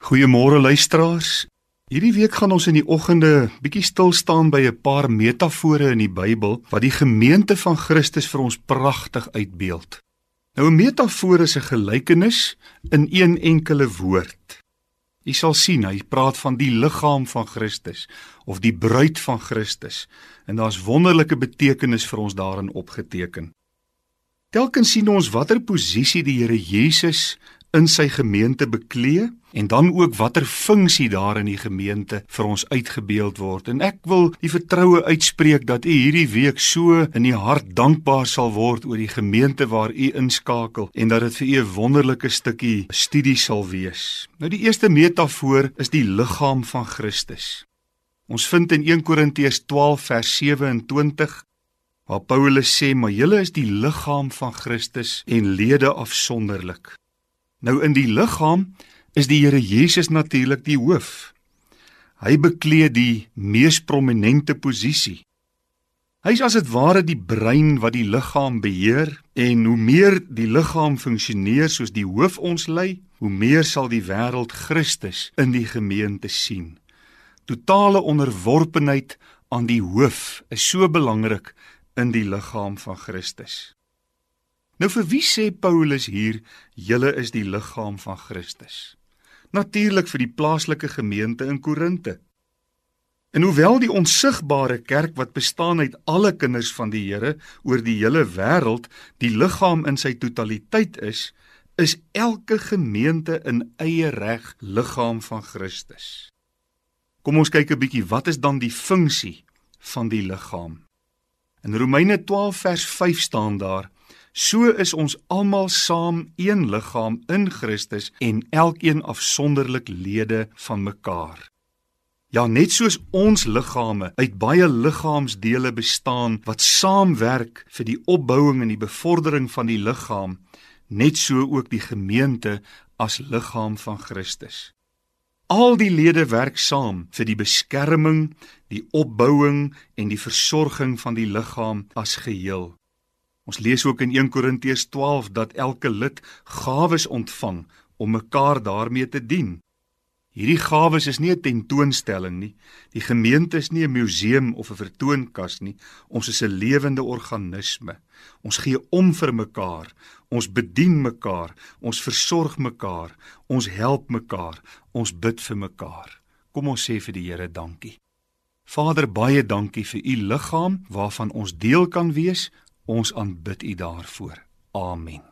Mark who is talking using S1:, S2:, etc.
S1: Goeiemôre luisteraars. Hierdie week gaan ons in die oggende bietjie stil staan by 'n paar metafore in die Bybel wat die gemeente van Christus vir ons pragtig uitbeeld. Nou 'n metafoor is 'n gelykenis in een enkele woord. Jy sal sien, hy praat van die liggaam van Christus of die bruid van Christus en daar's wonderlike betekenis vir ons daarin opgeteken. Telkens sien ons watter posisie die Here Jesus in sy gemeente beklee en dan ook watter funksie daar in die gemeente vir ons uitgebeeld word. En ek wil die vertroue uitspreek dat u hierdie week so in die hart dankbaar sal word oor die gemeente waar u inskakel en dat dit vir u 'n wonderlike stukkie studie sal wees. Nou die eerste metafoor is die liggaam van Christus. Ons vind in 1 Korintiërs 12 vers 27 waar Paulus sê: "Maar julle is die liggaam van Christus en lede afsonderlik." Nou in die liggaam is die Here Jesus natuurlik die hoof. Hy beklee die mees prominente posisie. Hy's as dit ware die brein wat die liggaam beheer en hoe meer die liggaam funksioneer soos die hoof ons lei, hoe meer sal die wêreld Christus in die gemeente sien. Totale onderworpenheid aan die hoof is so belangrik in die liggaam van Christus. Nou vir wie sê Paulus hier julle is die liggaam van Christus? Natuurlik vir die plaaslike gemeente in Korinte. En hoewel die onsigbare kerk wat bestaan uit alle kinders van die Here oor die hele wêreld die liggaam in sy totaliteit is, is elke gemeente in eie reg liggaam van Christus. Kom ons kyk 'n bietjie wat is dan die funksie van die liggaam? In Romeine 12 vers 5 staan daar: So is ons almal saam een liggaam in Christus en elkeen afsonderlik lede van mekaar. Ja, net soos ons liggame uit baie liggaamsdele bestaan wat saamwerk vir die opbouing en die bevordering van die liggaam, net so ook die gemeente as liggaam van Christus. Al die lede werk saam vir die beskerming, die opbouing en die versorging van die liggaam as geheel. Ons lees ook in 1 Korintiërs 12 dat elke lid gawes ontvang om mekaar daarmee te dien. Hierdie gawes is nie 'n tentoonstelling nie. Die gemeente is nie 'n museum of 'n vertoonkas nie. Ons is 'n lewende organisme. Ons gee om vir mekaar. Ons bedien mekaar. Ons versorg mekaar. Ons help mekaar. Ons bid vir mekaar. Kom ons sê vir die Here dankie. Vader, baie dankie vir u liggaam waarvan ons deel kan wees Ons aanbid U daarvoor. Amen.